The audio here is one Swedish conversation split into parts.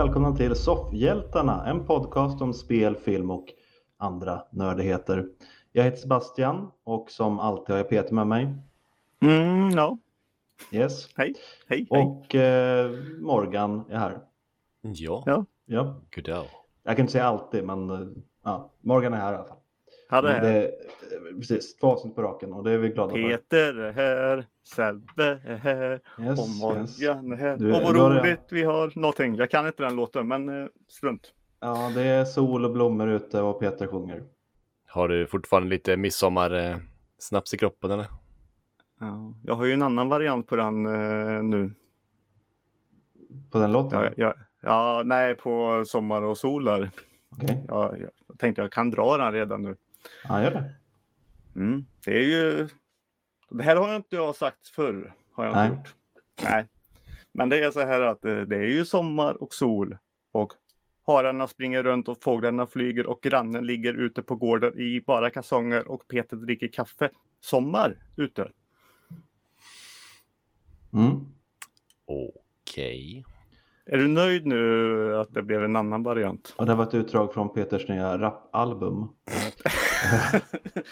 Välkomna till Soffhjältarna, en podcast om spel, film och andra nördigheter. Jag heter Sebastian och som alltid har jag Peter med mig. Mm, ja. Yes. Hej, hej, hej. Och eh, Morgan är här. Ja, Ja. Ja. goddag. Jag kan inte säga alltid, men eh, ja, Morgan är här i alla fall. Ja, det Men är det, eh, precis, två avsnitt på raken och det är vi glada för. Peter är här, Sebbe är här Yes, och yes. Morgan är här. Du- och vad roligt vi har någonting. Jag kan inte den låten, men eh, strunt. Ja, det är sol och blommor ute och Peter sjunger. Har du fortfarande lite midsommar-snaps i kroppen eller? Ja, jag har ju en annan variant på den eh, nu. På den låten? Ja, ja, ja, nej, på Sommar och sol där. Okej, Ja, jag tänkte jag kan dra den redan nu. Ja, gör det. Mm. Det är ju... Det här har jag inte jag sagt förr. Har jag Nej. inte gjort. Nej. Men det är så här att eh, det är ju sommar och sol. Och hararna springer runt och fåglarna flyger och grannen ligger ute på gården i bara kalsonger och Peter dricker kaffe. Sommar ute. Mm. Okej. Är du nöjd nu att det blev en annan variant? Och det var ett utdrag från Peters nya rapalbum.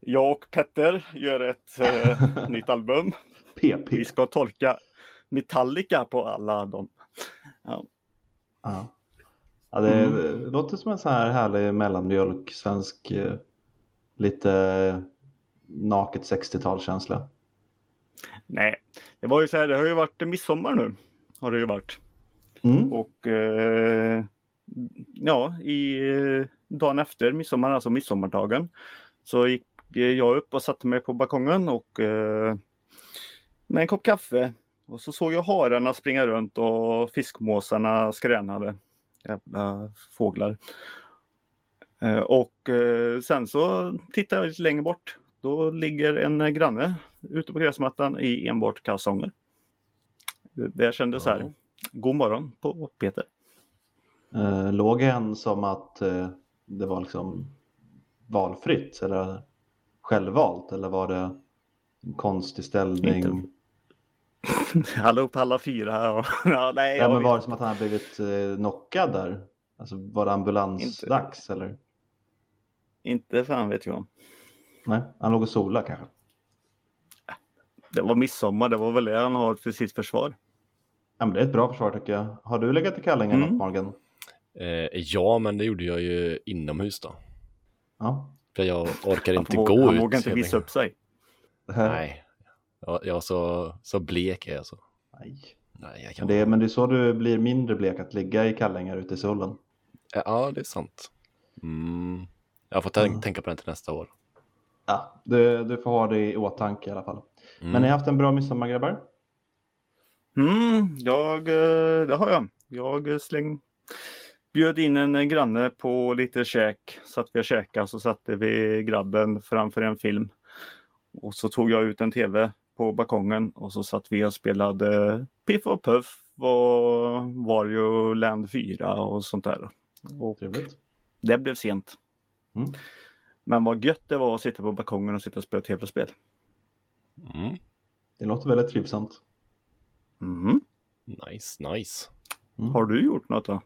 Jag och Petter gör ett eh, nytt album. PP. Vi ska tolka Metallica på alla dem. Ja. Ja. Ja, det, Mm. låter som en sån här härlig mellanmjölk, svensk, eh, lite naket 60-talskänsla. Nej, det var ju så här, det har ju varit midsommar nu. Har det ju varit. Mm. Och eh, ja, i eh, dagen efter midsommar, alltså midsommardagen, så gick eh, jag upp och satte mig på balkongen och eh, med en kopp kaffe. Och så såg jag hararna springa runt och fiskmåsarna skränade. Jävla fåglar. Eh, och eh, sen så tittade jag lite längre bort. Då ligger en granne ute på gräsmattan i enbart kalsonger. Det, det kändes så Ja. här. God morgon på Peter. Eh, låg en som att eh, det var liksom valfritt eller självvalt eller var det konstig ställning? Inte. Han la upp alla fyra. Och, ja, nej, Ja, men var det som att han hade blivit eh, knockad där? Alltså var det ambulansdags eller? inte fan vet jag. Nej, han låg och sola kanske. Det var midsommar, det var väl det han har för sitt försvar. Ja, men det är ett bra försvar tycker jag. Har du legat i kallingar Mm. något Morgan? Eh, ja, men det gjorde jag ju inomhus då. Ja. För jag orkar Han, inte gå han ut. vågar inte visa upp sig. Nej, jag, jag är så, så blek är jag så. Nej. Nej, jag kan... Det men det är så du blir mindre blek att ligga i kallingar ute i solen. Ja, det är sant. Mm. Jag får Mm. tänka på det till nästa år. Ja, du, du får ha det i åtanke i alla fall. Mm. Men ni har haft en bra midsommar grabbar? Mm, jag, eh, det har jag. Jag släng, bjöd in en granne på lite käk. Satt vi och käkade så satte vi grabben framför en film. Och så tog jag ut en tv på balkongen och så satt vi och spelade Piff och Puff och Wario Land 4 och sånt där. Och Trevligt. det blev sent. Mm. Men vad gött det var att sitta på balkongen och sitta och spela tv-spel. Mm. Det låter väldigt trivsamt. Mhm. Nice, nice. Mm. Har du gjort något då?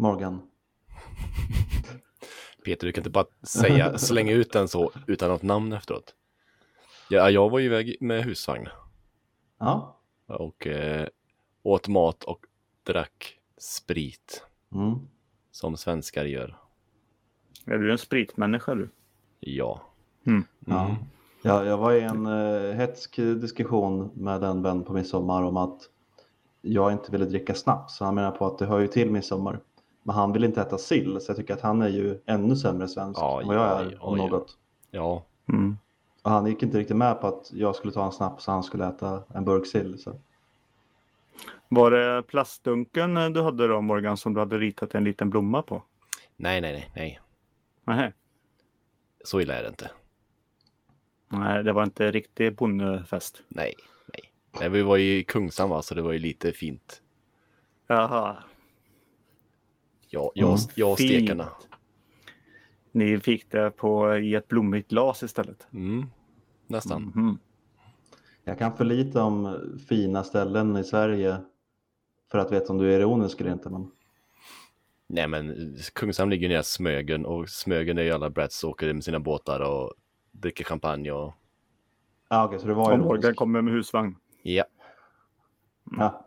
Morgan. Peter, du kan inte bara säga, slänga ut den så utan något namn efteråt. Ja, jag var ju iväg med husvagn Ja. och eh, åt mat och drack sprit Mm. som svenskar gör. Är du en spritmänniska du? Ja. Mm. Ja. Mm. Ja, jag var i en uh, hetsk diskussion med en vän på midsommar om att jag inte ville dricka snaps. Så han menar på att det hör ju till midsommar. Men han vill inte äta sill, så jag tycker att han är ju ännu sämre svensk Ja, än vad jag ja, är ja, om ja. något. Ja, Mm. Och han gick inte riktigt med på att jag skulle ta en snaps och han skulle äta en burk sill. Så. Var det plastdunken du hade då Morgan som du hade ritat en liten blomma på? nej, nej, nej, nej. Nej, Så illa är det inte. Nej det var inte riktig bonnefest. Nej, nej. nej vi var ju i Kungsan va, så det var ju lite fint. Jaha. Ja, jag, Mm. jag och Fint. stekarna. Ni fick det på, i ett blommigt glas istället. Mm, nästan. Mhm. Jag kan för lite om fina ställen i Sverige för att veta om du är ironisk eller inte. Men... Nej men Kungshamn ligger nära Smögen och Smögen är ju alla brats åker med sina båtar och dricker champagne och Ja, okej, så det var ironisk. kommer med husvagn. ja. Ja.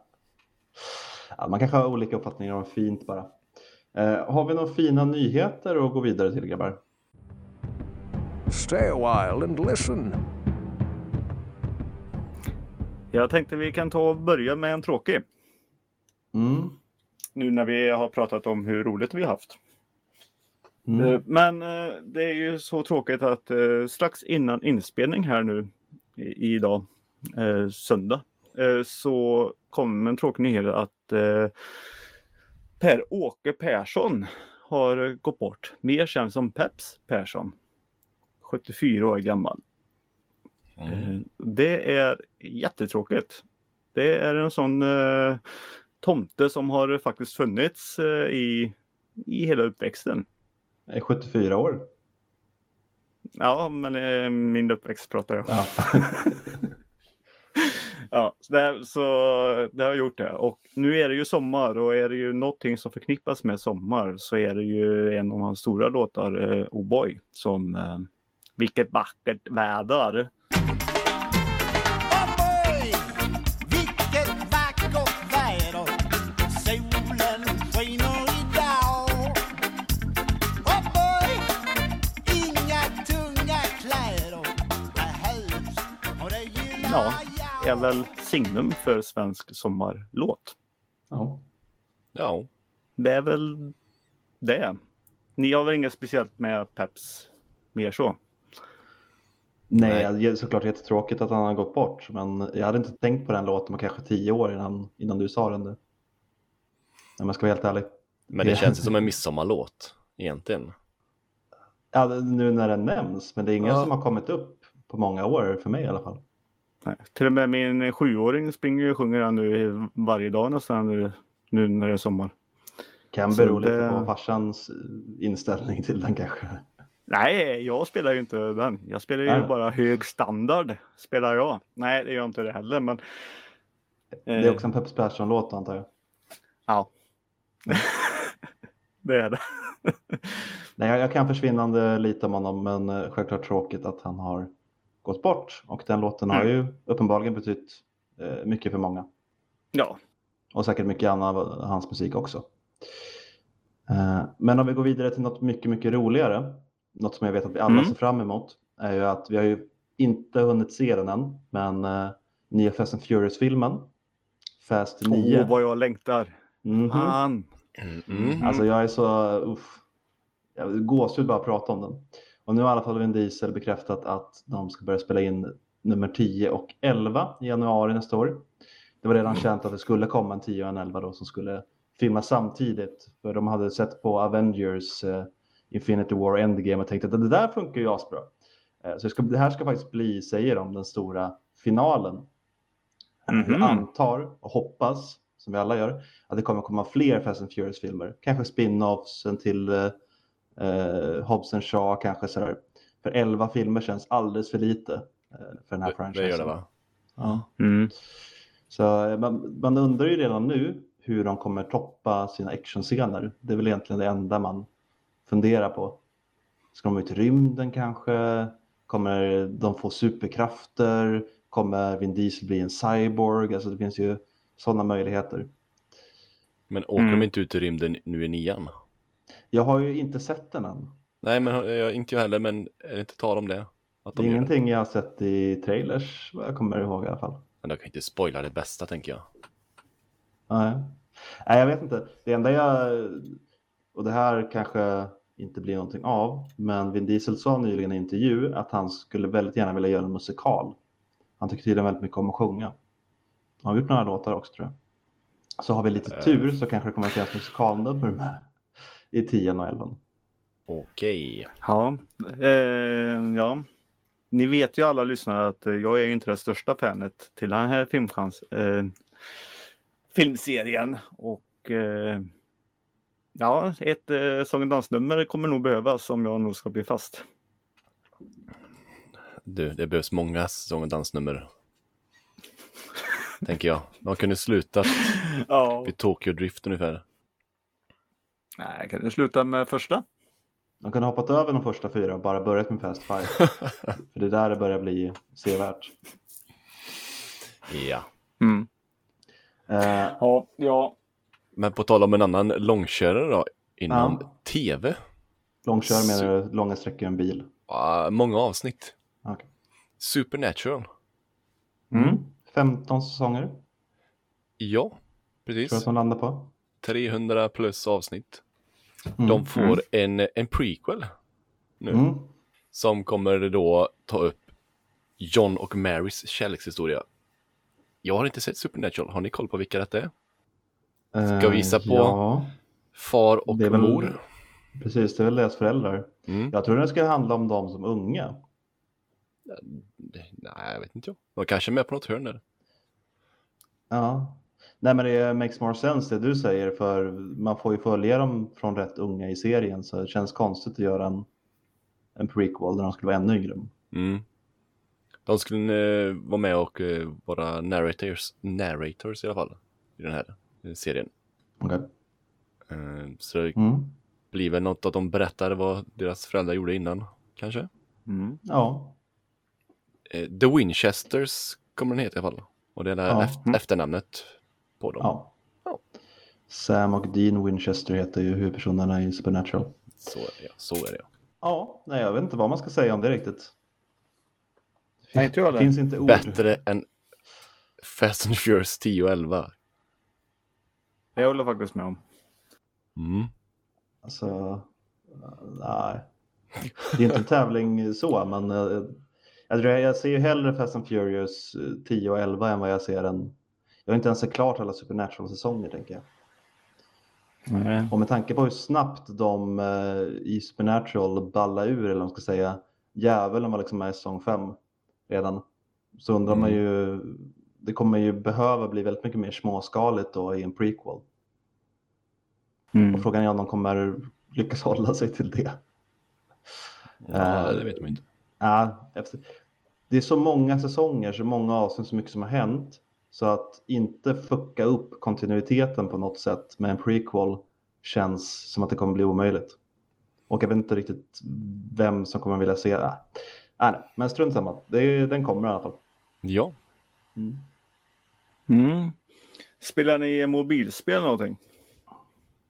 Ja, man kanske har olika uppfattningar om fint bara. Eh, har vi några fina nyheter att gå vidare till grabbar? Stay a while and listen. Jag tänkte vi kan ta och börja med en tråkig. Mm. Nu när vi har pratat om hur roligt vi har haft. Mm. Eh, Men eh, det är ju så tråkigt att strax innan inspelning här nu i, idag, söndag, så kom en tråkig nyhet att Per-Åke Persson har gått bort. Mer känd som Peps Persson. 74 år gammal. Eh, Det är jättetråkigt. Det är en sån eh, tomte som har faktiskt funnits eh, i, i hela uppväxten. Jag är 74 år. Ja, men eh, min uppväxt pratar jag. Ja. Ja, så det, så det har gjort det. Och nu är det ju sommar och är det ju någonting som förknippas med sommar så är det ju en av hans stora låtar, eh, Oh som eh, Vilket vackert väder. Är väl signum för svensk sommarlåt. Ja. Ja, Det är väl det. Ni har väl inget speciellt med Peps mer så? Nej, det är såklart jättetråkigt att han har gått bort, men jag hade inte tänkt på den låten på kanske tio år innan, innan du sa den. Nu. Om jag ska vara helt ärlig. men det känns som en midsommarlåt egentligen. Ja, nu när den nämns, men det är ingen Ja. som har kommit upp på många år för mig i alla fall. Nej. Till och med min sjuåring springer och sjunger den nu varje dag nästan nu, nu när det är sommar. Kan bero det- lite på farsans inställning till den kanske. Nej, jag spelar ju inte den. Jag spelar ju Nej. bara hög standard. Spelar jag. Nej, det gör inte det heller. Men, Det är också en Peps Persson-låt antar jag. Ja. det är det. Nej, jag, jag kan försvinnande lite om honom, men eh, självklart tråkigt att han har gått bort. Och den låten har ju uppenbarligen betytt eh, mycket för många. ja. Och säkert mycket annan av hans musik också. Eh, Men om vi går vidare till något mycket, mycket roligare. Något som jag vet att vi alla Mm. ser fram emot. Är ju att vi har ju inte hunnit se den än. Men uh, nya Fast and Furious-filmen. Fast 9. Åh, vad jag längtar. Mhm. Fan. Mm, mm. Alltså jag är så, uff. Jag gåshud bara att prata om den. Och nu har i alla fall Vin Diesel bekräftat att de ska börja spela in nummer 10 och 11 i januari nästa år. Det var redan känt att det skulle komma en 10 och en 11 då som skulle filmas samtidigt. För de hade sett på Avengers eh, Infinity War Endgame och tänkte att det där funkar ju asbra. Eh, så det, ska, det här ska faktiskt bli, säger de, den stora finalen. Eh, Mhm. Jag antar och hoppas, som vi alla gör, att det kommer komma fler Fast and Furious-filmer. Kanske spin-offs, en till eh, eh, Hobbs and Shaw kanske sådär. För 11 filmer känns alldeles för lite eh, för den här Det, franchisen. det gör det va? Ja. Mm. Så eh, man, man undrar ju redan nu hur de kommer toppa sina actionscener. Det är väl egentligen det enda man funderar på. Ska de ut i rymden kanske? Kommer de få superkrafter? Kommer Vin Diesel bli en cyborg? Alltså det finns ju sådana möjligheter. Men åker Mm. de inte ut i rymden nu i nian? Jag har ju inte sett den än. Nej, men jag, inte jag heller, men är det inte tal om det? Att Det de är gör ingenting jag har sett i trailers vad jag kommer ihåg i alla fall. Men de kan inte spoila det bästa, tänker jag. Nej. Nej, jag vet inte. Det enda jag, och det här kanske inte blir någonting av, men Vin Diesel sa nyligen i en intervju att han skulle väldigt gärna vilja göra en musikal. Han tycker tydligen väldigt mycket om att sjunga. Han har gjort några låtar också tror jag. Så har vi lite tur så kanske det kommer att finnas musikalnummer med i 10 och 11. Okej. Ja. Eh, ja. Ni vet ju alla lyssnare att eh, jag är ju inte det största fanet till den här filmchans, eh, filmserien. Och eh, ja, ett eh, sång och dansnummer kommer nog behövas om jag nog ska bli fast. Du, det behövs många sång och dansnummer. tänker jag. De kunde sluta Ja. vid Tokyo Drift ungefär. Nej, kan du sluta med första? De kunde ha hoppat över de första fyra och bara börjat med Fast Five. För det är där det börjar bli sevärt. Ja. Mm. Eh, Ja, ja. Men på tal om en annan långkörare då, inom Ja. tv. långkör menar du långa sträckor i en bil? Ah, många avsnitt. Okej. Supernatural. Mm. 15 säsonger Ja, tror jag precis. att de landar på. 300 plus avsnitt. Mm. De får en, en prequel nu. Mm. Som kommer då ta upp John och Marys kärlekshistoria. Jag har inte sett Supernatural. Har ni koll på vilka detta är? Ska vi gissa på- Ja, Far och Det väl- mor. precis. Det är väl deras föräldrar. Mm. Jag tror det ska handla om dem som unga. Nej, jag vet inte jag. De kanske är med på något hörn där. Ja. Nej men det makes more sense det du säger för man får ju följa dem från rätt unga i serien så det känns konstigt att göra en, en prequel där de skulle vara ännu yngre. Mm. De skulle eh, vara med och eh, vara narrators, narrators i alla fall. I den här eh, serien. Okej. Eh, så det Mm. blir väl något att de berättar vad deras föräldrar gjorde innan. Kanske. Mm. Ja. Eh, The Winchesters kommer den heta i alla fall. Och det är Ja. eft- efternamnet på dem. ja. Ja. Sam och Dean Winchester heter ju huvudpersonerna i Supernatural. Så är det, ja. Så är det. ja. Ja, nej jag vet inte vad man ska säga om det riktigt. Nej, inte jag Det finns inte ord. Bättre än Fast and Furious 10 och 11. Jag håller faktiskt med om. Mm. Alltså, nej. Det är inte en tävling så, men eh, jag, jag, jag ser ju hellre Fast and Furious eh, 10 och 11 än vad jag ser en... Jag har inte ens sett klart alla Supernatural-säsonger, tänker jag. Nej. Och med tanke på hur snabbt de eh, i Supernatural ballar ur, eller vad man ska säga, djävulen var liksom med i säsong 5 redan, så undrar man Mm. ju, det kommer ju behöva bli väldigt mycket mer småskaligt då i en prequel. Mm. Och frågan är om de kommer lyckas hålla sig till det. Ja, Eh, det vet man inte. Ja, efter, det är så många säsonger, så många avsnitt, så mycket som har hänt. Så att inte fucka upp kontinuiteten på något sätt med en prequel känns som att det kommer bli omöjligt. Och jag vet inte riktigt vem som kommer vilja se det. Ah, nej, men strunt samma. Det är, den kommer i alla fall. Ja, Mm. Mm. Spelar ni mobilspel någonting?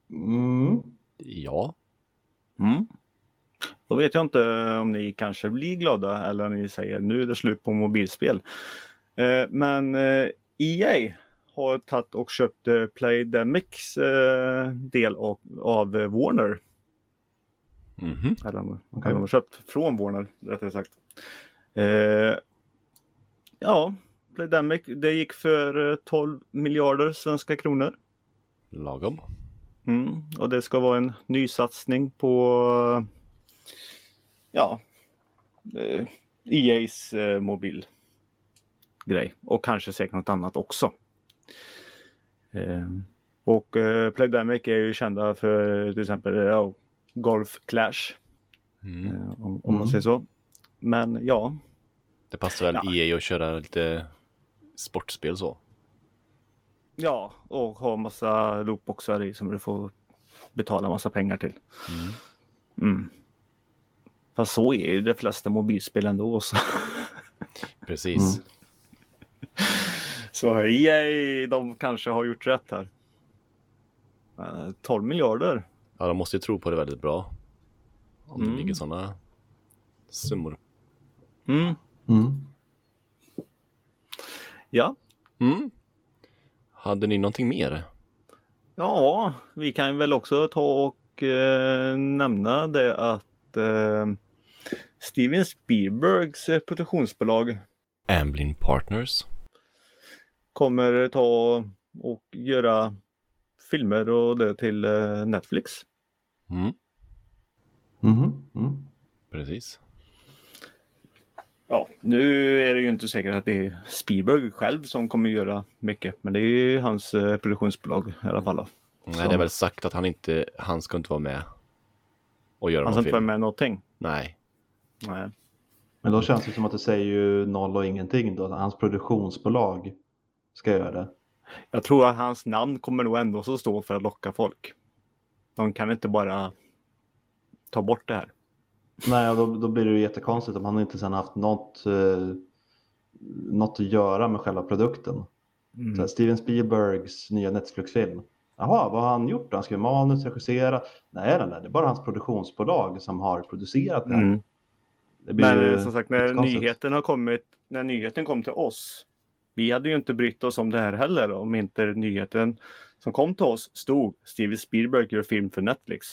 Mm. ja. Mm. Då vet jag inte om ni kanske blir glada eller om ni säger nu är det slut på mobilspel. Eh, men eh, EA har tagit och köpt eh, Playdemics eh, del av, av eh, Warner. Mhm. Eller de, Okej. de har köpt från Warner rättare sagt. Eh, ja, Playdemic, det gick för eh, 12 miljarder svenska kronor. Lagom. Mm, och det ska vara en nysatsning på ja, eh, EA's eh, mobilgrej och kanske säkert något annat också. Eh, och eh, Playdemic är ju kända för till exempel ja, Golf Clash Mm. eh, om, om Mm. man säger så. Men ja, Det passar väl Ja. EA att köra lite sportspel så. ja och ha massa loopboxar i som du får betala massa pengar till. Mm. Mm. Fast så är ju de flesta mobilspel ändå. Så, Precis. Mm. så EA, de kanske har gjort rätt här. Eh, 12 miljarder. Ja, de måste ju tro på det väldigt bra. Om Mm. det ligger sådana summor. Mm. Mm. Ja. Mm. Hade ni någonting mer? ja, vi kan väl också ta och eh, nämna det att eh, Steven Spielbergs eh, produktionsbolag Amblin Partners. Kommer ta och göra filmer och det till eh, Netflix. Mm. Mhm. Mm. Precis. Ja, nu är det ju inte säkert att det är Spielberg själv som kommer göra mycket, men det är ju hans eh, produktionsbolag i alla fall. Nej, det är väl sagt att han inte, han ska inte vara med och göra Han ska inte vara med någonting. Nej. Nej. Men då känns det som att det säger ju noll och ingenting då. Hans produktionsbolag ska göra det. Jag tror att hans namn kommer nog ändå så stå för att locka folk. De kan inte bara ta bort det här. Nej, då, då blir det ju jättekonstigt om han inte sen haft något, eh, något att göra med själva produkten. Så här, Steven Spielbergs nya Netflix-film. Jaha, vad har han gjort då? Han skrev manus, regisserat? Nej, nej, nej, det är bara hans produktionsbolag som har producerat det här. Mm. Det Men som sagt, när nyheten har kommit, när nyheten kom till oss. Vi hade ju inte brytt oss om det här heller om inte nyheten som kom till oss stod Steven Spielberg gör film för Netflix.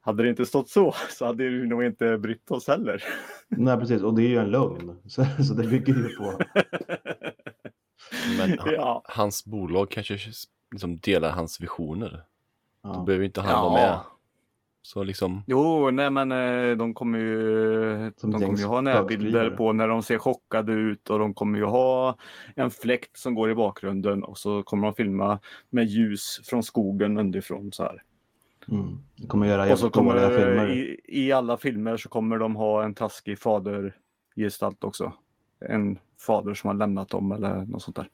Hade det inte stått så så hade vi nog inte brytt oss heller. Nej, precis. Och det är ju en lögn. Så, så det bygger ju på... Men han, Ja. hans bolag kanske liksom delar hans visioner. Då Ja. behöver inte han Ja. vara med. Så liksom, Jo, nej men eh, de kommer ju, Som de kommer ju ha närbilder på när de ser chockade ut och de kommer ju ha en fläkt som går i bakgrunden och så kommer de filma med ljus från skogen underifrån så här. Mm. Det kommer göra Och så kommer filmer. i, i alla filmer så kommer de ha en taskig fadergestalt också. En fader som har lämnat dem eller något sånt där.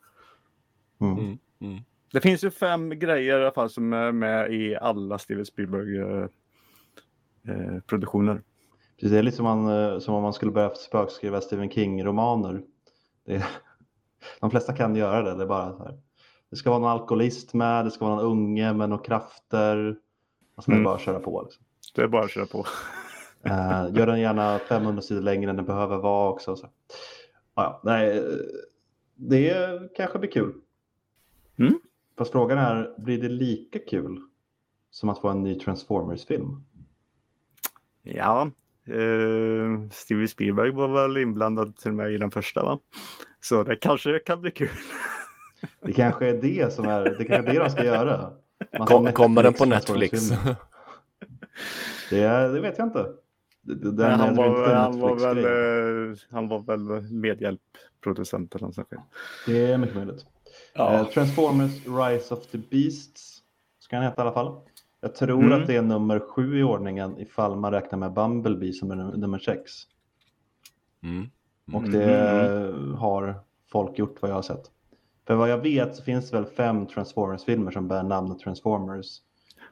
Mm. mm, mm. Det finns ju fem grejer i alla fall som är med i alla Steven Spielberg eh, produktioner. Precis, det är lite som, man, eh, som om man skulle börja spökskriva Stephen King-romaner. Det De flesta kan göra det, det är bara så här. Det ska vara någon alkoholist med, det ska vara någon unge med några krafter. Och sen är det Mm. bara att köra på. Liksom. Det är bara att köra på. Eh, gör den gärna 500 sidor längre än den behöver vara också. Så. Ja, nej, det kanske blir kul. Mm. Fast frågan är, blir det lika kul som att få en ny Transformers-film? Ja, eh, Steven Spielberg var väl inblandad till mig i den första va? Så det kanske kan bli kul. Det kanske är det som är, det kanske är det de ska göra. Kom, kommer den på Netflix. Det, det vet jag inte. Den han, var, han, var väl, eh, han var väl medhjälpproducent eller något sånt. Det är mycket möjligt. Eh, Transformers Rise of the Beasts ska han heta i alla fall. Jag tror Mm. att det är nummer sju i ordningen ifall man räknar med Bumblebee som är num- nummer sex. Mm. Och Mm. det har folk gjort vad jag har sett. För vad jag vet så finns det väl fem Transformers-filmer som bär namnet Transformers.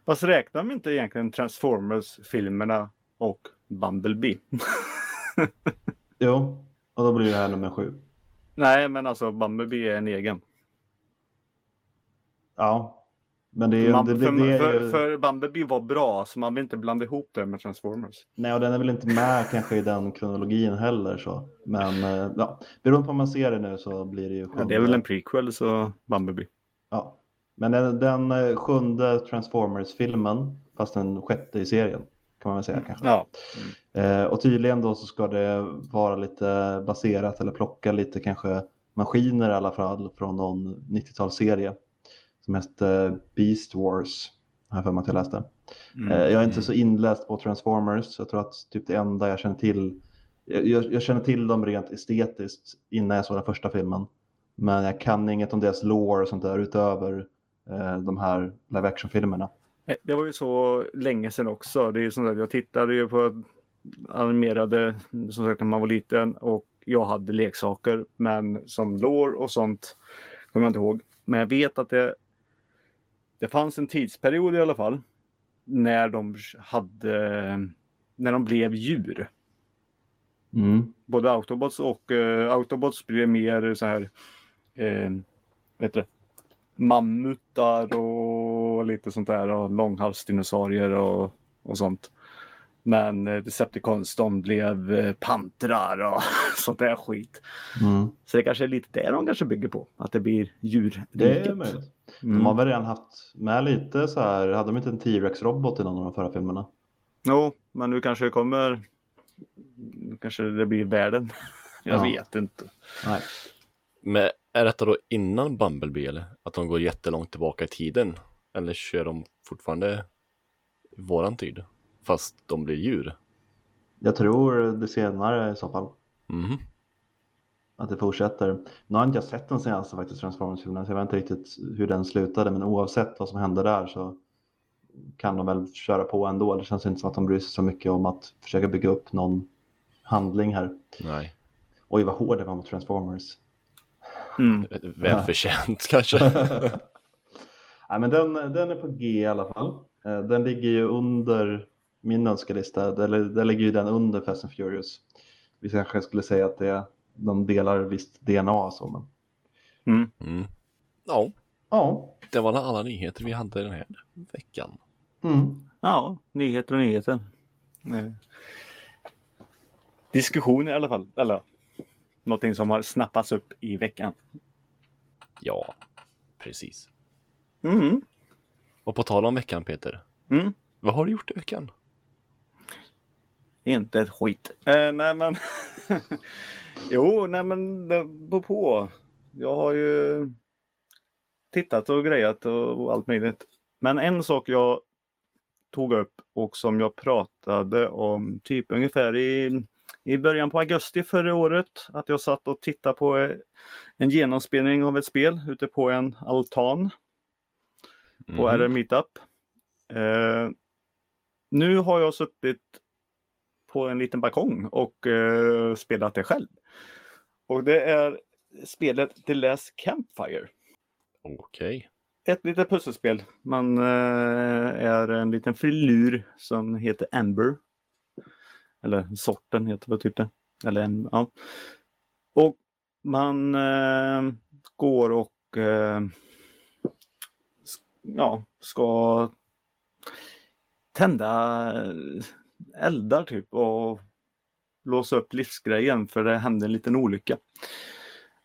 Fast räknar vi inte egentligen Transformers-filmerna och Bumblebee? Jo, och då blir det här nummer sju. Nej, men alltså Bumblebee är en egen. Ja, men det är. Man, det, det, för, det är för, för Bumblebee var bra, så man vill inte blanda ihop det med Transformers. nej, och den är väl inte med kanske i den kronologin heller. Så. Men eh, ja, beroende på om man ser det nu så blir det ju Ja, det är väl en prequel, så Bumblebee. Ja. Men den, den eh, sjunde Transformers-filmen, fast den sjätte i serien, kan man väl säga kanske. Ja. Eh, och tydligen då så ska det vara lite baserat eller plocka lite kanske maskiner i alla fall från någon 90-talsserie som hette Beast Wars. Har jag för mig att jag läste. Mm. Eh, jag är inte så inläst på Transformers. Jag tror att typ det enda jag känner till, jag, jag, känner till dem rent estetiskt innan jag såg den första filmen. Men jag kan inget om deras lore och sånt där utöver eh, de här live action-filmerna. Eh, Det var ju så länge sedan också. Det är ju som sagt, jag tittade ju på animerade som sagt när man var liten och jag hade leksaker men som lår och sånt kommer jag inte ihåg. Men jag vet att det, det fanns en tidsperiod i alla fall när de hade när de blev djur. Mm. Både Autobots och uh, Autobots blev mer så här eh, vet du, mammutar och lite sånt där och långhalsdinosaurier och, och sånt. Men eh, Decepticons de blev eh, pantrar och sånt där skit. Mm. Så det kanske är lite det de kanske bygger på, att det blir djurriket. Det är möjligt. De Mm. har väl redan haft med lite så här, hade de inte en T-Rex-robot i någon av de förra filmerna? Jo, men nu kanske det kommer, nu kanske det blir världen. Jag Ja. vet inte. Nej. Men är detta då innan Bumblebee eller? Att de går jättelångt tillbaka i tiden? Eller kör de fortfarande i våran tid? Fast de blir djur? Jag tror det senare i så fall. Mhm. Att det fortsätter. Nu har inte jag sett den senaste faktiskt Transformers-filmen så jag vet inte riktigt hur den slutade men oavsett vad som hände där så kan de väl köra på ändå. Det känns inte som att de bryr sig så mycket om att försöka bygga upp någon handling här. Nej. Oj vad hård det var mot Transformers. Mm. Välförtjänt kanske. Nej, men den, den är på G i alla fall. Eh, Den ligger ju under min önskelista, eller där ligger ju den under Fast and Furious. Vi kanske skulle säga att det, de delar visst DNA så, men Mm. Mm. Ja, ja. det var alla nyheter vi hade den här veckan. Mm. Ja, nyheter och nyheter. Eh, Diskussion i alla fall. Eller någonting som har snappats upp i veckan. Ja, precis. Mm. Och på tal om veckan Peter, Mm. vad har du gjort i veckan? Inte ett skit. Eh, nej men. jo, nej men det beror på. Jag har ju tittat och grejat och, allt möjligt. Men en sak jag tog upp och som jag pratade om typ ungefär i, i början på augusti förra året. Att jag satt och tittade på en genomspelning av ett spel ute på en altan på Mhm. RR Meetup. Eh, nu har jag suttit på en liten balkong och eh, spelat det själv. Och det är spelet The Last Campfire. Okej. Ett litet pusselspel. Man eh, är en liten filur som heter Amber. Eller sorten heter väl typ det. Eller en, ja. Och man eh, går och eh, ja, ska tända eldar typ och låsa upp livsgrejen för det hände en liten olycka.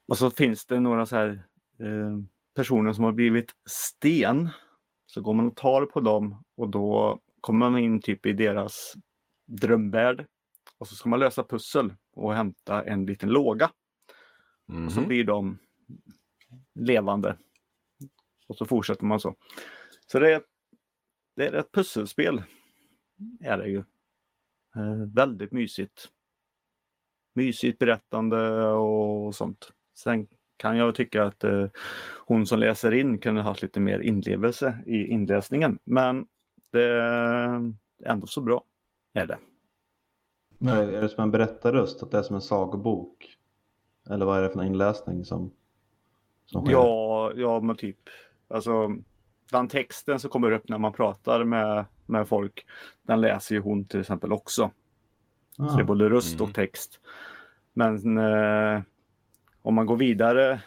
Och så finns det några så här eh, personer som har blivit sten. Så går man och tar på dem och då kommer man in typ i deras drömvärld. Och så ska man lösa pussel och hämta en liten låga. Och så Mhm. blir de levande. Och så fortsätter man så. Så det är, det är ett pusselspel. Är det ju. Eh, väldigt mysigt. Mysigt berättande och sånt. Sen kan jag tycka att eh, hon som läser in kunde haft lite mer inlevelse i inläsningen. Men det är ändå så bra. Är det. Men är det som en berättarröst, att det är som en sagobok? Eller vad är det för inläsning som, som sker? Ja, ja men typ. Alltså den texten som kommer upp när man pratar med, med folk. Den läser ju hon till exempel också. Så det är Ah, både röst Mm. och text. Men eh, om man går vidare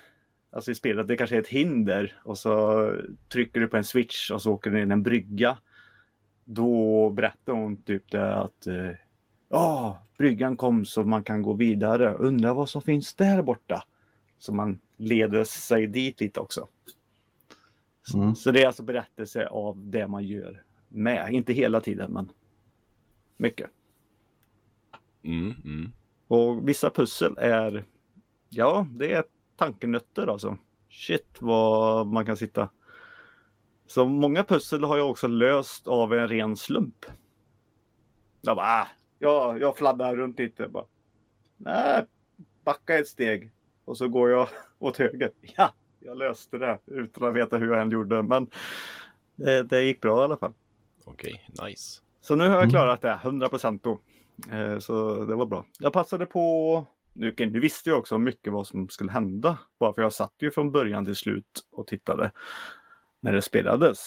alltså i spelet, det kanske är ett hinder och så trycker du på en switch och så åker det in en brygga. Då berättar hon typ det att eh, ja, bryggan kom så man kan gå vidare. Undrar vad som finns där borta. Så man leder sig dit lite också. Mm. Så det är alltså berättelse av det man gör med. Inte hela tiden, men mycket. Mm, mm. Och vissa pussel är, ja, det är tankenötter alltså. Shit vad man kan sitta. Så många pussel har jag också löst av en ren slump. Jag bara, ah, ja, jag fladdrar runt lite. Bara, Nej, backa ett steg. Och så går jag åt höger. Ja, jag löste det utan att veta hur jag än gjorde. Men det, det gick bra i alla fall. Okej, nice. Så nu har jag Mm. klarat det 100 procent då. Eh, Så det var bra. Jag passade på. Nu, nu visste jag också mycket vad som skulle hända. Bara för jag satt ju från början till slut och tittade när det spelades.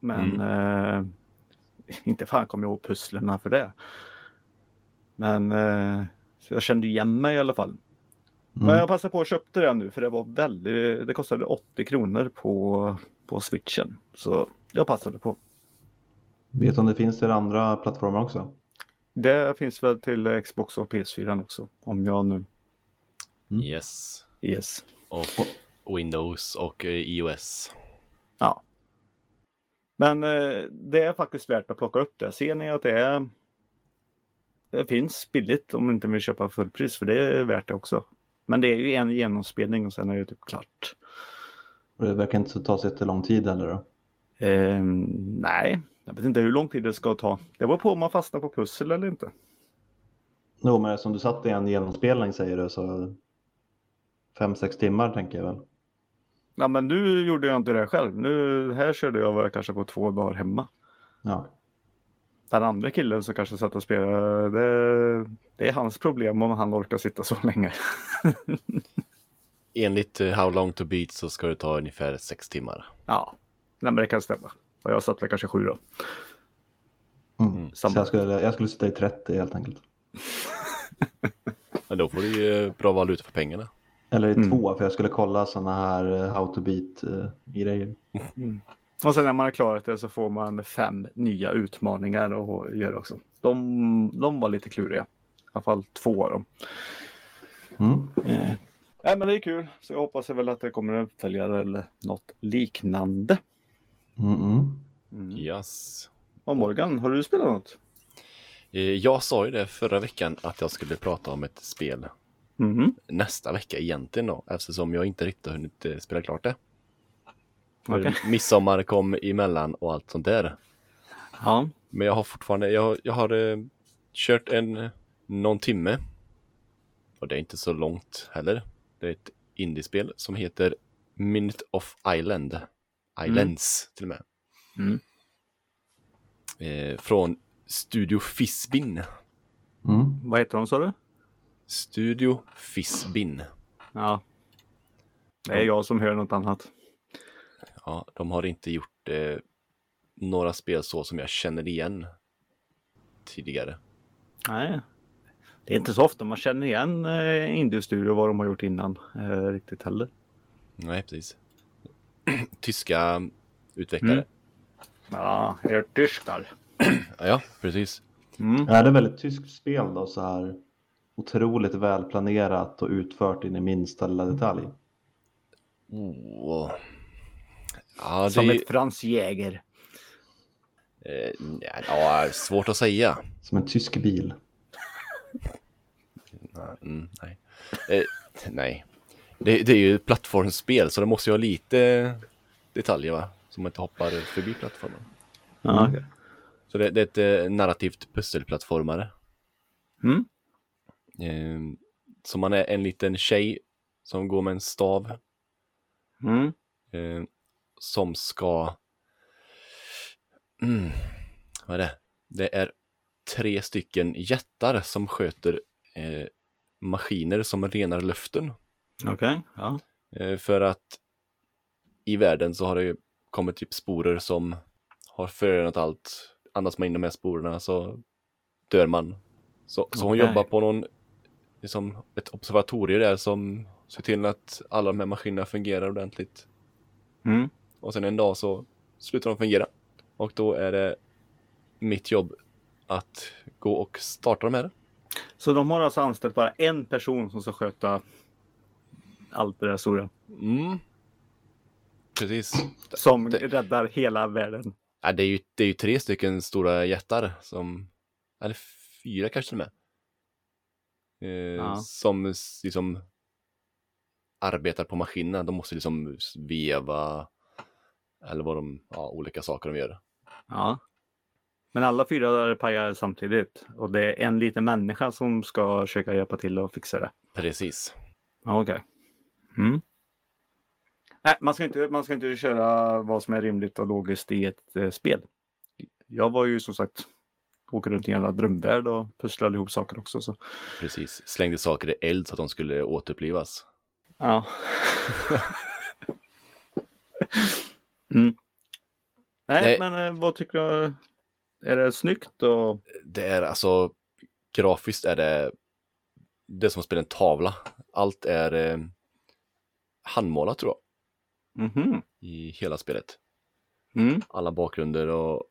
Men eh, inte fan kom jag ihåg pusslerna för det. Men eh, jag kände igen mig i alla fall. Men Mm. jag passade på att köpte det nu för det var väldigt, det kostade 80 kronor på, på switchen. Så jag passade på. Vet du om det finns till andra plattformar också? Det finns väl till Xbox och PS4 också. Om jag nu... Mm. Yes. Yes. Och Windows och eh, iOS. Ja. Men eh, det är faktiskt värt att plocka upp det. Ser ni att det är... Det finns billigt om ni inte vill köpa fullpris för det är värt det också. Men det är ju en genomspelning och sen är det typ klart. Och det verkar inte ta så jättelång tid eller då? Ehm, nej, jag vet inte hur lång tid det ska ta. Det var på om man fastnar på pussel eller inte. Jo, men som du satt i en genomspelning säger du så fem sex timmar tänker jag väl. Ja, men nu gjorde jag inte det själv. Nu, här körde jag väl kanske på två dagar hemma. Ja, Den andra killen som kanske satt och spelade, det, det är hans problem om han orkar sitta så länge. enligt eh, How long to beat så ska det ta ungefär sex timmar. Ja, Nej, men det kan stämma. Och jag satt väl kanske sju då. Mm. Så samma. jag skulle, jag skulle sitta i 30 helt enkelt. Men då får du ju bra valuta för pengarna. Eller i Mm. två, för jag skulle kolla sådana här eh, how to beat eh, grejer. Och sen när man har klarat det så får man fem nya utmaningar att göra också. De, de var lite kluriga. I alla fall två av dem. Mm. Eh. Nej, men det är kul. Så jag hoppas väl att det kommer en uppföljare eller något liknande. Mm -mm. Mm. Yes. Och Morgan, har du spelat något? Eh, Jag sa ju det förra veckan att jag skulle prata om ett spel Mhm. nästa vecka egentligen då, eftersom jag inte riktigt har hunnit eh, spela klart det. Okej. Midsommar kom emellan och allt sånt där. Ja. Men jag har fortfarande, jag, jag har eh, kört en, någon timme. Och det är inte så långt heller. Det är ett indiespel som heter Minute of Island. Islands till och med. Mm. Eh, från Studio Fisbin. Mm. Vad heter de sa du? Studio Fisbin. Ja. Det är jag som hör något annat. Ja, de har inte gjort eh, några spel så som jag känner igen tidigare. Nej. Det är inte så ofta man känner igen eh, Indie-studio vad de har gjort innan eh, riktigt heller. Nej, precis. Tyska utvecklare. Mm. Ja, er tyskar. Ja, ja, precis. Mm. Är det väldigt tyskt spel då så här otroligt välplanerat och utfört in i minsta lilla detalj? Oh. Ja, det Som ett Franz Jäger. eh, ja, svårt att säga. Som en tysk bil? Mm, nej. Eh, nej. Det, det är ju ett plattformsspel så det måste ju ha lite detaljer va? Så man inte hoppar förbi plattformen. Ja, okej. Så det, det är ett eh, narrativt pusselplattformare. Mm. Eh, så man är en liten tjej som går med en stav Mm. eh, som ska... Mm, vad är det? Det är tre stycken jättar som sköter eh, maskiner som renar luften. Okej. Ja. Eh, för att i världen så har det kommit typ sporer som har förorenat allt. Andas man in de här sporerna så dör man. Så, så hon jobbar på någon, liksom ett observatorium där som ser till att alla de här maskinerna fungerar ordentligt. Mm. Och sen en dag så slutar de fungera. Och då är det mitt jobb att gå och starta de här. Så de har alltså anställt bara en person som ska sköta allt det där stora. Mm. Precis. Som Det- räddar hela världen. Ja, det, är ju, det är ju tre stycken stora jättar som, eller fyra kanske till och med. Eh, Ja. Som liksom arbetar på maskinerna. De måste liksom veva eller vad de, ja, olika saker de gör. Ja. Men alla fyra pajar samtidigt. Och det är en liten människa som ska försöka hjälpa till och fixa det. Precis. Okej. Mm. Nej, man ska, inte, man ska inte köra vad som är rimligt och logiskt i ett eh, spel. Jag var ju som sagt åker runt i en jävla drömvärld och pusslade ihop saker också. Så. Precis. Slängde saker i eld så att de skulle återupplivas. Ja. mm. Nej, Nej. men eh, vad tycker du? Är det snyggt? Och... Det är alltså, grafiskt är det, det är som att spela en tavla. Allt är eh, handmålat tror jag, Mhm. i hela spelet. Mm. Alla bakgrunder och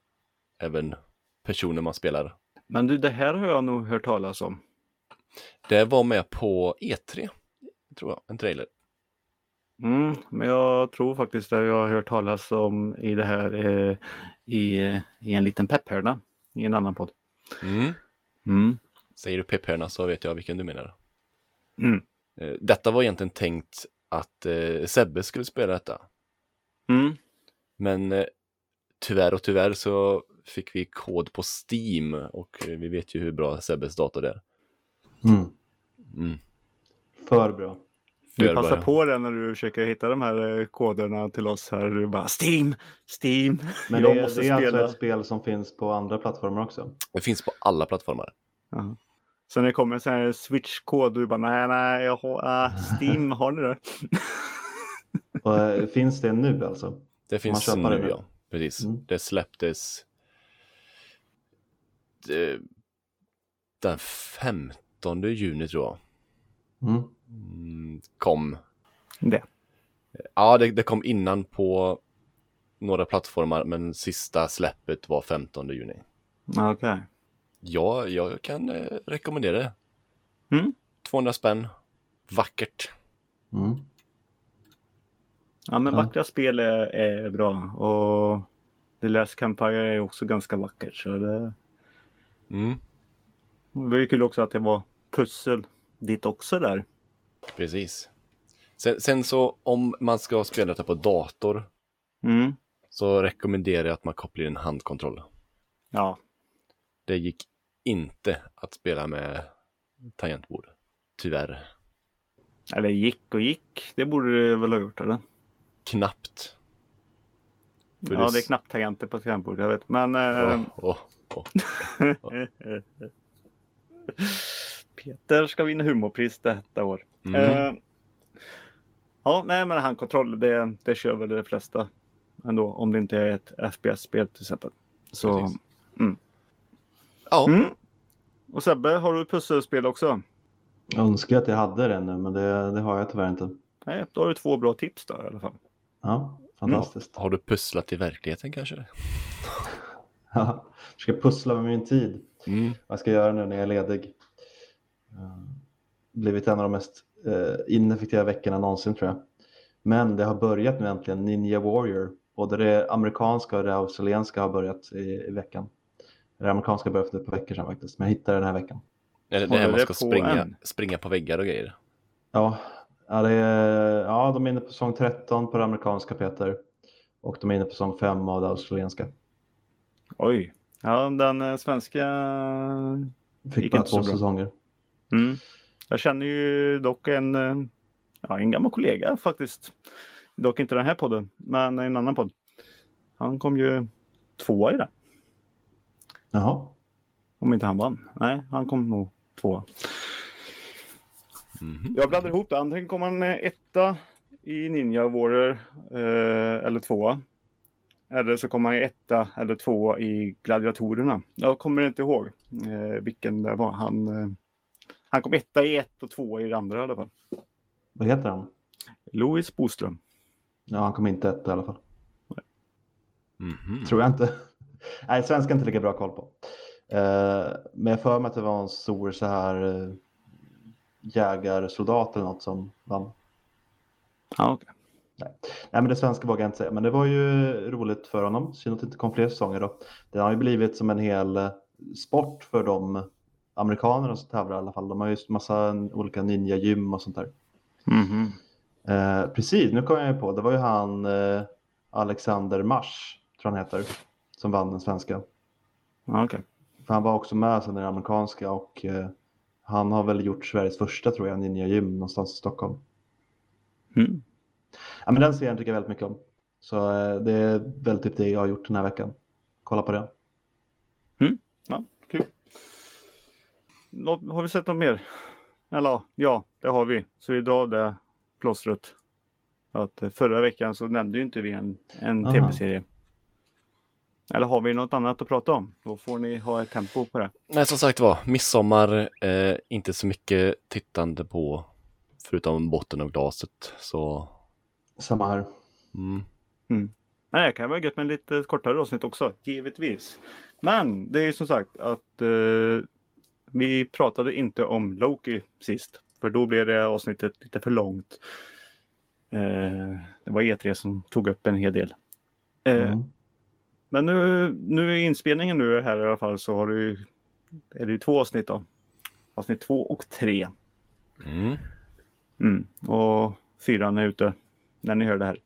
även personer man spelar. Men du, det här har jag nog hört talas om. Det var med på E3, tror jag, en trailer. Mm, men jag tror faktiskt att jag har hört talas om i det här eh, i, i en liten pepphörna i en annan podd. Mm. Mm. Säger du pepphörna så vet jag vilken du menar. Mm. Eh, Detta var egentligen tänkt att eh, Sebbe skulle spela detta. Mm. Men eh, tyvärr och tyvärr så fick vi kod på Steam och vi vet ju hur bra Sebbes dator är. Mm. Mm. För bra. Du passar på det när du försöker hitta de här eh, koderna till oss här. Du bara Steam, Steam. Men det, är- det är alltså spela. ett spel som finns på andra plattformar också. Det finns på alla plattformar. Ja. Så när det kommer en sån här switch-kod och du bara nej, nej, jag har äh, Steam, har ni det? Och, eh, finns det nu alltså? Det finns det nu nu? ja. Precis. Mm. Det släpptes det, den 15 juni tror jag. Mm. Mm, kom. Det. Ja, det, det kom innan på några plattformar, men sista släppet var 15 juni. Okej. Ja, jag kan eh, rekommendera det. Mm. 200 spänn. Vackert. Mm. Ja, men Ja. vackra spel är, är bra. Och The Last Campire är också ganska vackert. Så det, Mm, det var ju kul också att det var pussel dit också där. precis. Sen, sen så om man ska spela detta på dator Mm. så rekommenderar jag att man kopplar in en handkontroll. Ja, Det gick inte att spela med tangentbord. Tyvärr. eller gick och gick. Det borde det väl ha gjort eller? Knappt. För Ja, det- det är knappt tangenter på tangentbord, jag vet. Men... eh, Åh, åh, åh. Peter ska vinna humorpris detta år. Mm. Eh, ja, nej men handkontroll, det, det kör väl de flesta ändå. Om det inte är ett FPS-spel till exempel. Så, mm. Ja, Mm. Och Sebbe, har du pusselspel också? Jag önskar att jag hade det nu, men det, det har jag tyvärr inte. Nej, då har du två bra tips då i alla fall. Ja, fantastiskt. har du pusslat i verkligheten kanske? Ja. Jag ska pussla med min tid. Mm. Vad ska jag göra nu när jag är ledig? Uh, blivit en av de mest eh, ineffektiva veckorna någonsin tror jag. Men det har börjat nu äntligen, Ninja Warrior. Både det amerikanska och det australienska har börjat i, i veckan. Det amerikanska började för ett par veckor sedan faktiskt, men jag hittade den här veckan. Eller det här Håller man det ska på springa, springa på väggar och grejer. Ja, ja, det är, ja, de är inne på säsong 13 på det amerikanska Peter. Och de är inne på säsong 5 av det australienska. Oj. Ja, den eh, svenska... Fick Gick bara två säsonger. Mm. Jag känner ju dock en, eh, ja, en gammal kollega faktiskt. Dock inte den här podden, men en annan podd. Han kom ju tvåa i den. Jaha, Om inte han vann. Nej, han kom nog tvåa. Mhm. Jag blandar ihop det. Antingen kom han eh, etta i Ninja Warrior eh, eller tvåa. Eller så kom han etta eller tvåa i Gladiatorerna. Jag kommer inte ihåg eh, vilken det var. Han, eh, han kom etta i ett och tvåa i det andra i alla fall. vad heter han? Louis Boström. Ja, han kom inte ett i alla fall. Mhm. Tror jag inte. Nej, svenska inte lika bra koll på. Eh, men jag för mig att det var en stor så här eh, jägarsoldat eller något som vann. Ja, okej. Nej, men det svenska vågar jag inte säga. Men det var ju roligt för honom. Synd att det inte kom fler säsonger då. Det har ju blivit som en hel eh, sport för de amerikanerna som tävlar i alla fall. De har ju massa olika ninja-gym och sånt där. Mhm. Eh, precis, nu kom jag ju på. Det var ju han eh, Alexander Mars, tror han heter, som vann den svenska. Okej. För han var också med sen i den amerikanska och eh, han har väl gjort Sveriges första tror jag, ninja-gym någonstans i Stockholm. Mm. Ja, men den serien tycker jag väldigt mycket om. Så eh, det är väl typ det jag har gjort den här veckan. Kolla på det. Ja, kul. Nå- Har vi sett något mer? Eller ja, det har vi. Så vi drar det plåstret. Att eh, förra veckan så nämnde ju inte vi en, en tv-serie. Eller har vi något annat att prata om? Då får ni ha ett tempo på det. Nej, som sagt var, midsommar, eh, inte så mycket tittande på förutom botten av glaset. Så Samma här. mm. Nej, det kan vara gött med en lite kortare avsnitt också, givetvis. Men det är ju som sagt att eh, vi pratade inte om Loki sist. För då blev det avsnittet lite för långt. Eh, det var E3 som tog upp en hel del. Eh, Mm. Men nu, nu i inspelningen nu här i alla fall så har du ju- är det ju två avsnitt då. Avsnitt två och tre. Mm. Mm. Och fyran är ute när ni hör det här.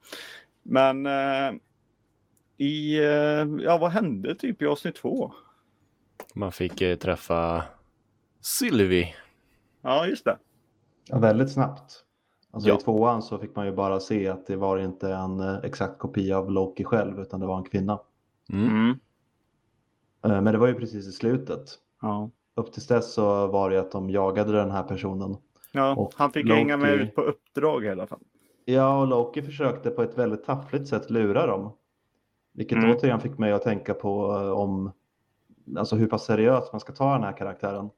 Men eh, i, eh, ja vad hände typ i avsnitt två? Man fick eh, träffa Sylvie. Ja, just det. Ja, väldigt snabbt. Alltså Ja. I tvåan så fick man ju bara se att det var inte en eh, exakt kopia av Loki själv utan det var en kvinna. Mm. Mm. Eh, Men det var ju precis i slutet. Ja. upp tills dess så var det att de jagade den här personen. Ja, han fick hänga med Loki- ut på uppdrag i alla fall. Ja, och Loki försökte på ett väldigt taffligt sätt lura dem. Vilket Mm. återigen fick mig att tänka på eh, om alltså hur pass seriöst man ska ta den här karaktären.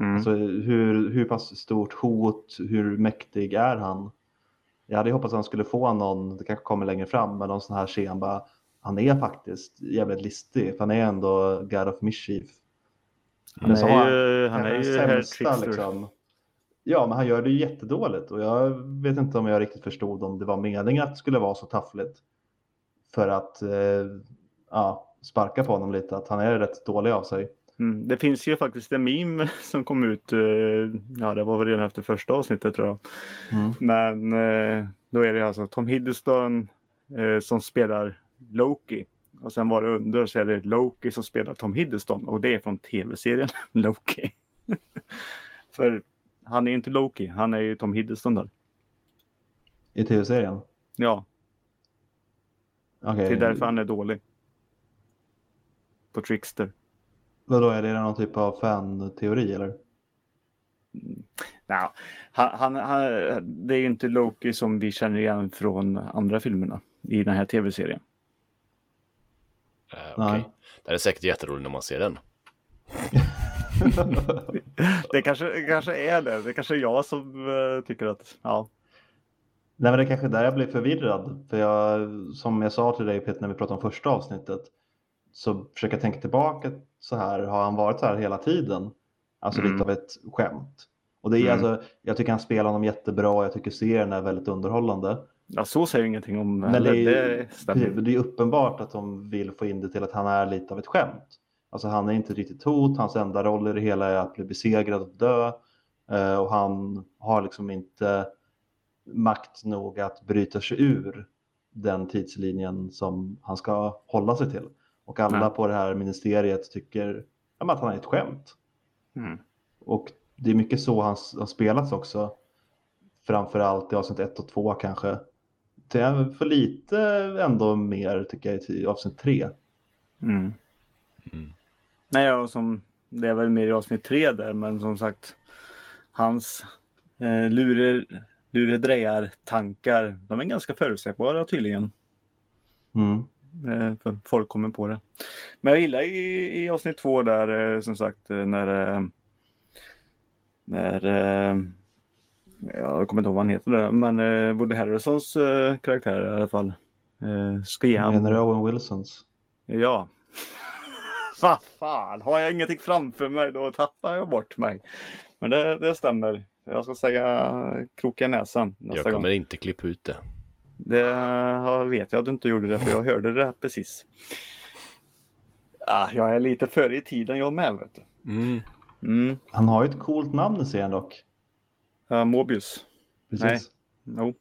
Mm. Alltså hur, hur pass stort hot, hur mäktig är han? Jag hade hoppats att han skulle få någon, det kanske kommer längre fram, men någon sån här scen bara, han är faktiskt jävligt listig, för han är ändå God of Mischief. Han Men är har ju, han är ju sämsta, liksom. Ja, men han gör det ju jättedåligt och jag vet inte om jag riktigt förstod om det var meningen att det skulle vara så taffligt. För att eh, ja, sparka på honom lite, att han är rätt dålig av sig. Mm. Det finns ju faktiskt en meme som kom ut, eh, ja det var väl redan efter första avsnittet tror jag. Mm. Men eh, då är det alltså Tom Hiddleston eh, som spelar Loki. Och sen var det under så är det Loki som spelar Tom Hiddleston och det är från tv-serien Loki. För han är ju inte Loki, han är ju Tom Hiddleston där. I tv-serien? Ja, Okej. det är därför han är dålig. På Trickster. Vadå, är det någon typ av fan-teori eller? Ja, han, han, han, det är ju inte Loki som vi känner igen från andra filmerna i den här tv-serien. Eh, Nej. okej. Det är säkert jätteroligt när man ser den. Det kanske, kanske är det. Det kanske är jag som eh, tycker att, ja. Nej, men det är kanske där jag blir förvirrad. För jag, som jag sa till dig Peter när vi pratade om första avsnittet, så försöker jag tänka tillbaka så här, har han varit så här hela tiden? Alltså Mm. lite av ett skämt. Och det är Mm. alltså, jag tycker han spelar honom jättebra, jag tycker serien är väldigt underhållande. Ja, så säger ingenting om Men det är, Det det är uppenbart att de vill få in det till att han är lite av ett skämt. Alltså han är inte riktigt hot, hans enda roll i det hela är att bli besegrad och dö. Eh, och han har liksom inte makt nog att bryta sig ur den tidslinjen som han ska hålla sig till. Och alla Nej. på det här ministeriet tycker ja, att han är ett skämt. Mm. Och det är mycket så han har spelats också. Framförallt i avsnitt 1 och 2 kanske. Det är för lite ändå mer tycker jag i avsnitt 3. Mm. Mm. Nej, ja, som, det är väl mer i avsnitt tre där, men som sagt, hans eh, lure, luredrejar-tankar, de är ganska förutsägbara tydligen. Mm. Eh, för folk kommer på det. Men jag gillar i, i avsnitt två där eh, som sagt eh, när eh, när eh, jag kommer inte ihåg vad han heter där, men eh, Woody Harrelsons eh, karaktär i alla fall eh, ska ge Menar du han... Owen Wilsons? Ja. Vad fan, har jag ingenting framför mig då tappar jag bort mig. Men det, det stämmer. Jag ska säga kroka näsan nästa Jag gång. kommer inte klippa ut det. Det vet jag att du inte gjorde det, för jag hörde det precis. Ah, jag är lite före i tiden jag med. Vet du. Mm. Mm. Han har ju ett coolt namn i serien dock. Uh, Mobius. Precis. Nej. No.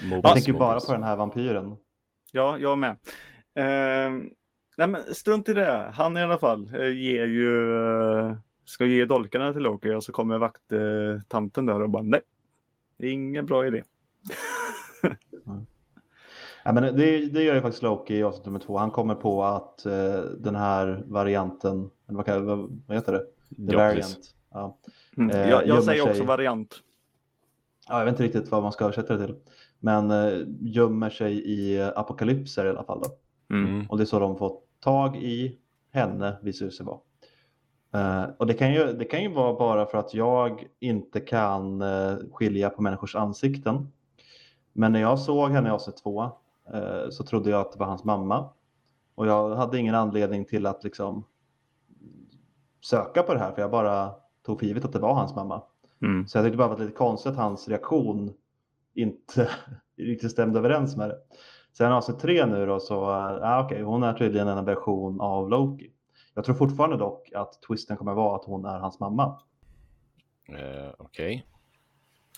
Jag Mobius, tänker bara på den här vampyren. Ja, jag med. Eh, nej, men strunt i det. Han i alla fall eh, ger ju, eh, ska ge dolkarna till Loki och så kommer vakttanten där och bara nej. Ingen bra idé. Ja, men det, det gör ju faktiskt Loki i avsnitt nummer två. Han kommer på att eh, den här varianten, eller vad, vad, vad heter det? The Ja, variant. precis. Ja. Mm. Eh, jag jag säger också sig. variant. ja, jag vet inte riktigt vad man ska översätta det till. Men eh, gömmer sig i apokalypser i alla fall. Då. Mm. Mm. Och det är så de får tag i henne, visar det sig vara. Eh, och det kan, ju, det kan ju vara bara för att jag inte kan eh, skilja på människors ansikten. Men när jag såg henne i avsnitt två eh, så trodde jag att det var hans mamma. Och jag hade ingen anledning till att liksom söka på det här för jag bara tog för givet att det var hans mamma. Mm. Så jag tyckte bara att det var lite konstigt att hans reaktion inte riktigt stämde överens med det. Sen avsnitt tre nu då så, ja okej, hon är tydligen en version av Loki. Jag tror fortfarande dock att twisten kommer vara att hon är hans mamma. Eh, Okej.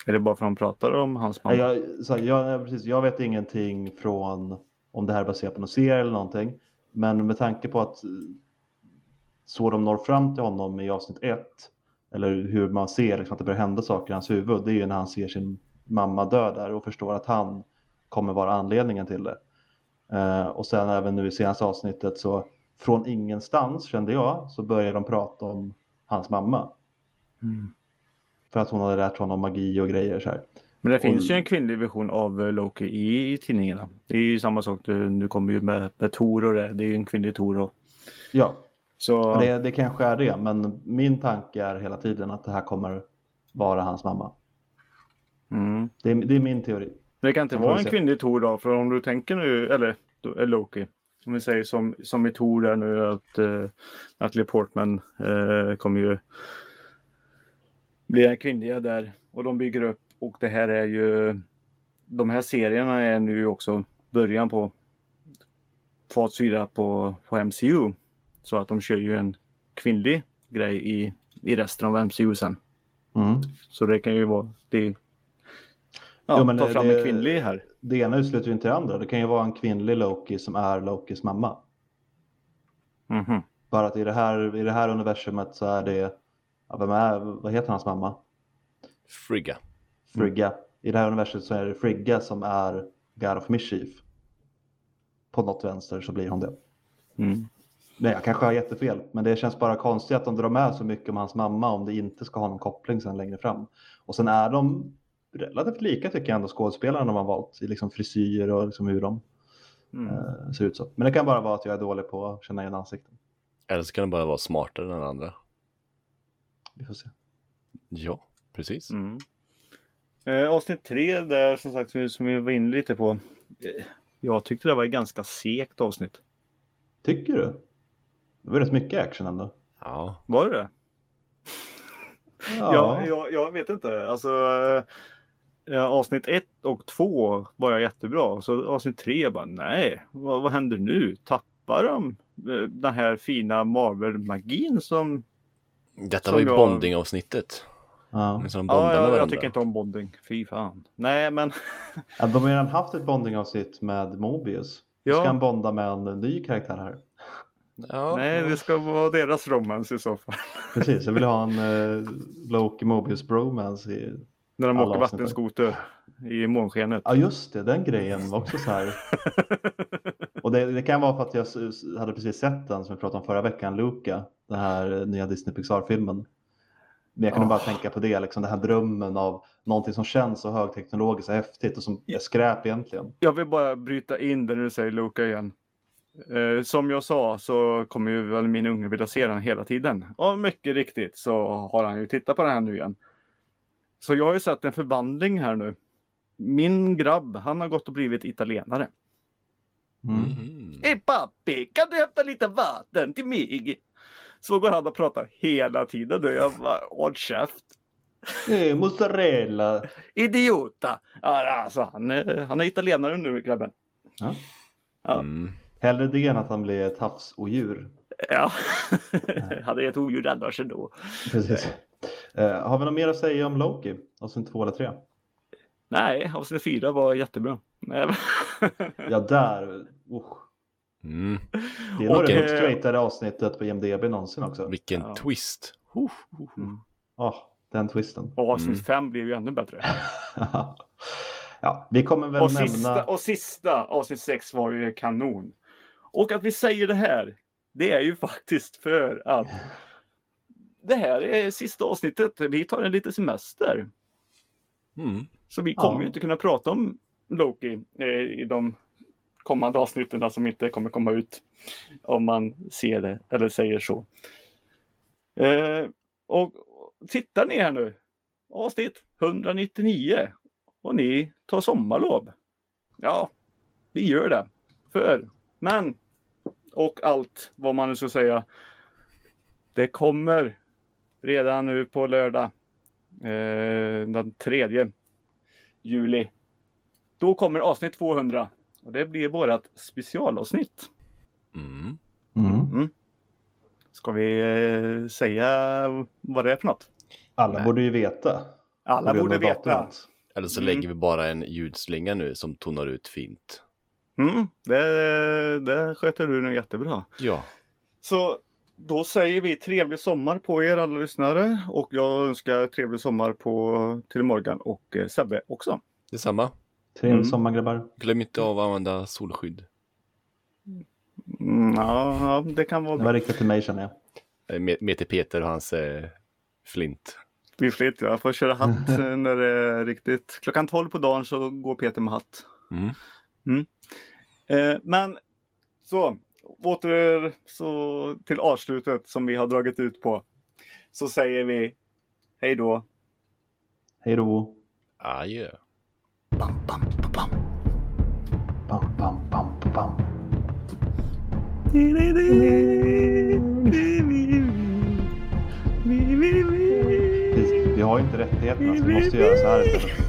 Är det bara för att de pratar om hans mamma? Jag, så, jag, precis, jag vet ingenting från om det här är baserat på någon serie eller någonting. Men med tanke på att eh, så de når fram till honom i avsnitt ett, eller hur man ser liksom, att det börjar hända saker i hans huvud, det är ju när han ser sin mamma dö där och förstår att han kommer vara anledningen till det. Eh, och sen även nu i senaste avsnittet så från ingenstans kände jag så börjar de prata om hans mamma. För att hon hade lärt honom magi och grejer så här. Men det Och- finns ju en kvinnlig version av eh, Loki i, i tidningarna. Det är ju samma sak, nu nu kommer ju med, med Tor och det. Det är ju en kvinnlig Tor. Och, Ja, så det, det kanske är det, men min tanke är hela tiden att det här kommer vara hans mamma. mm. Det är, det är min teori. Det kan inte vara en se. kvinnlig Tor då, för om du tänker nu, eller Loki, om vi säger som, som i Tor där nu att uh, Natalie Portman eh, kommer ju bli en kvinnliga där och de bygger upp och det här är ju de här serierna är nu också början på fas 4 på, på MCU. Så att de kör ju en kvinnlig grej i, i resten av MCU sen. Mm. Så det kan ju vara det. Ja, Jo, men ta fram det- en kvinnlig här. Det ena utesluter ju inte det andra. Det kan ju vara en kvinnlig Loki som är Lokis mamma. Mhm. Bara att i det här, i det här universumet så är det, ja, vem är, vad heter hans mamma? Frigga. Frigga. I det här universumet så är det Frigga som är God of Mischief. På något vänster så blir hon det. Mm. Nej, jag kanske har jättefel, men det känns bara konstigt att de drar med så mycket om hans mamma om det inte ska ha någon koppling sen längre fram. Och sen är de relativt lika tycker jag ändå skådespelarna de har valt i liksom frisyr och liksom hur de Mm. eh, ser ut så. Men det kan bara vara att jag är dålig på att känna igen ansikten. Eller så kan det bara vara smartare än den andra. Vi får se. Ja, precis. Mm. Eh, avsnitt tre där som sagt som vi- som vi var inne lite på. Eh, jag tyckte det var ett ganska segt avsnitt. Tycker du? Det var rätt mycket action ändå. Ja, Var det det? Ja, Ja, jag, jag vet inte. Alltså, eh, avsnitt ett och två var jag jättebra. Så avsnitt tre bara nej, vad, vad händer nu? Tappar de eh, den här fina Marvel-magin som... detta Som var ju jag- bonding-avsnittet. ja. Som Ja, jag, jag varandra. tycker inte om bonding. Fy fan. Nej, men Ja, De har redan haft ett bondingavsnitt med Mobius. Nu ska Ja. han bonda med en ny karaktär här. Ja, nej, det ska vara deras romance i så fall. Precis, jag vill ha en eh, Loki Mobius bromance i... När de åker vattenskoter i månskenet. Ja just det, den grejen var också så här. Och det, det kan vara för att jag hade precis sett den som vi pratade om förra veckan, Luca, den här eh, nya Disney Pixar-filmen. Men jag kunde bara Åh. tänka på det, liksom den här drömmen av någonting som känns så högteknologiskt och häftigt och som är skräp egentligen. Jag vill bara bryta in där du säger Luca igen. Eh, som jag sa så kommer ju väl min unge vilja se den hela tiden. Och mycket riktigt så har han ju tittat på den här nu igen. Så jag har ju sett en förvandling här nu. Min grabb, han har gått och blivit italienare. Mm. Hej pappi, kan du hämta lite vatten till mig? Så går han och pratar hela tiden. Och jag bara, håll käft. Eh, mozzarella! Idiota! Alltså, han, är- han är italienare nu grabben. Ja. Ja. Mm. Hellre det än att han blir ett havsodjur. Ja, hade ett odjur annars ändå. Precis. Eh, har vi något mer att säga om Loki? Avsnitt två eller tre? Nej, avsnitt fyra var jättebra. Ja, där. usch. Mm. Det är nog Och, det högst ratade avsnittet på IMDB någonsin också. Vilken Ja. twist. Mm. Åh, den twisten. Och avsnitt Mm. fem blev ju ännu bättre. ja, vi kommer väl Och nämna... sista, och sista avsnitt sex var ju kanon. Och att vi säger det här, det är ju faktiskt för att det här är sista avsnittet. Vi tar en liten semester. Mm. Så vi kommer Ja. ju inte kunna prata om Loki eh, i de kommande avsnitten som inte kommer komma ut. Om man ser det eller säger så. Eh, och tittar ni här nu. Avsnitt 199. Och ni tar sommarlov. Ja, vi gör det. För, men, och allt vad man nu ska säga. Det kommer redan nu på lördag. Eh, den tredje juli. Då kommer avsnitt 200. Och det blir vårat specialavsnitt. Mm. Mm. Ska vi eh, säga vad det är för något? Alla Nej. borde ju veta. Alla borde veta. Eller så Mm. lägger vi bara en ljudslinga nu som tonar ut fint. Mm, det, det sköter du nu jättebra. Ja. Så då säger vi trevlig sommar på er alla lyssnare och jag önskar trevlig sommar på till Morgan och eh, Sebbe också. Detsamma. Trevlig Mm. sommar grabbar. Glöm inte av att använda solskydd. Mm, ja, ja, det kan vara Det var riktat till mig känner jag. Eh, Med, med till Peter och hans eh, flint. Det är flit, jag får köra hatt eh, när det är riktigt. Klockan 12 på dagen så går Peter med hatt. Mm. Eh, men så, åter så till avslutet som vi har dragit ut på. Så säger vi hej då. Hej då. Adjö. Bam, bam, bam, bam, bam. Vi, vi har ju inte rättigheterna så vi måste göra så här istället.